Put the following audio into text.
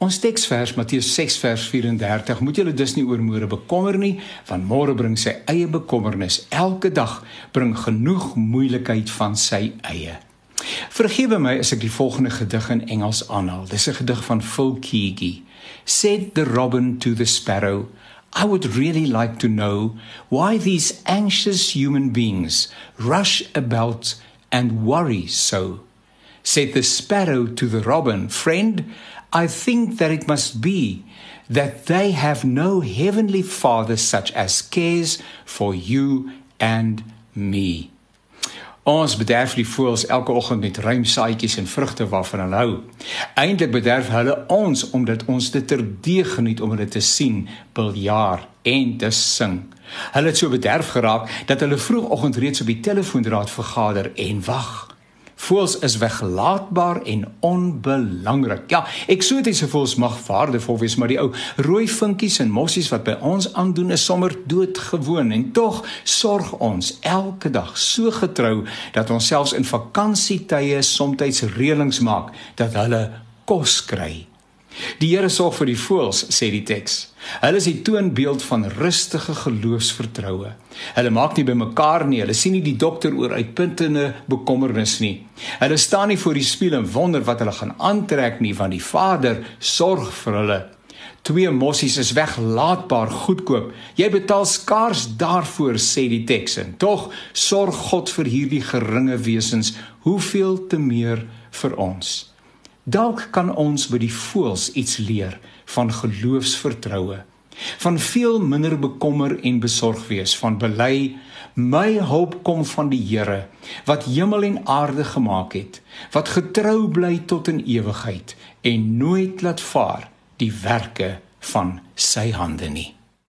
Ons teksvers Matteus 6 vers 34 moet julle dus nie oor môre bekommer nie want môre bring sy eie bekommernis. Elke dag bring genoeg moeilikheid van sy eie. Vergewe my as ek die volgende gedig in Engels aanhaal. Dis 'n gedig van Phil Keaggy Said the robin to the sparrow I would really like to know why these anxious human beings rush about and worry so Said the sparrow to the robin friend I think that it must be that they have no heavenly father such as cares for you and me. Ons bederf die voëls elke oggend met ruim saadjies en vrugte waarvan hulle hou. Eindelik bederf hulle ons omdat ons dit terdee geniet om hulle te sien, biljaar en te sing. Hulle het so bederf geraak dat hulle vroegoggend reeds op die telefoondraad vergader en wag. Voels is weggelaatbaar en onbelangrik. Ja, eksotiese voels mag waardevol wees, maar die ou rooi vinkies en mossies wat by ons aandoen is sommer doodgewoon en tog sorg ons elke dag so getrou dat ons selfs in vakansietye soms reëlings maak dat hulle kos kry. Die Here sorg vir die voëls, sê die teks. Hulle is die toonbeeld van rustige geloofsvertroue. Hulle maak nie bymekaar nie, hulle sien nie die dokter oor uitpuntende bekommernis nie. Hulle staan nie voor die spieël en wonder wat hulle gaan aantrek nie, want die Vader sorg vir hulle. Twee mossies is weglaatbaar goedkoop. Jy betaal skaars daarvoor, sê die teks. En tog sorg God vir hierdie geringe wesens, hoeveel te meer vir ons. Dalk kan ons by die voëls iets leer van geloofsvertroue, van veel minder bekommer en besorg wees, van bely my hulp kom van die Here wat hemel en aarde gemaak het, wat getrou bly tot in ewigheid en nooit laat vaar die werke van sy hande nie.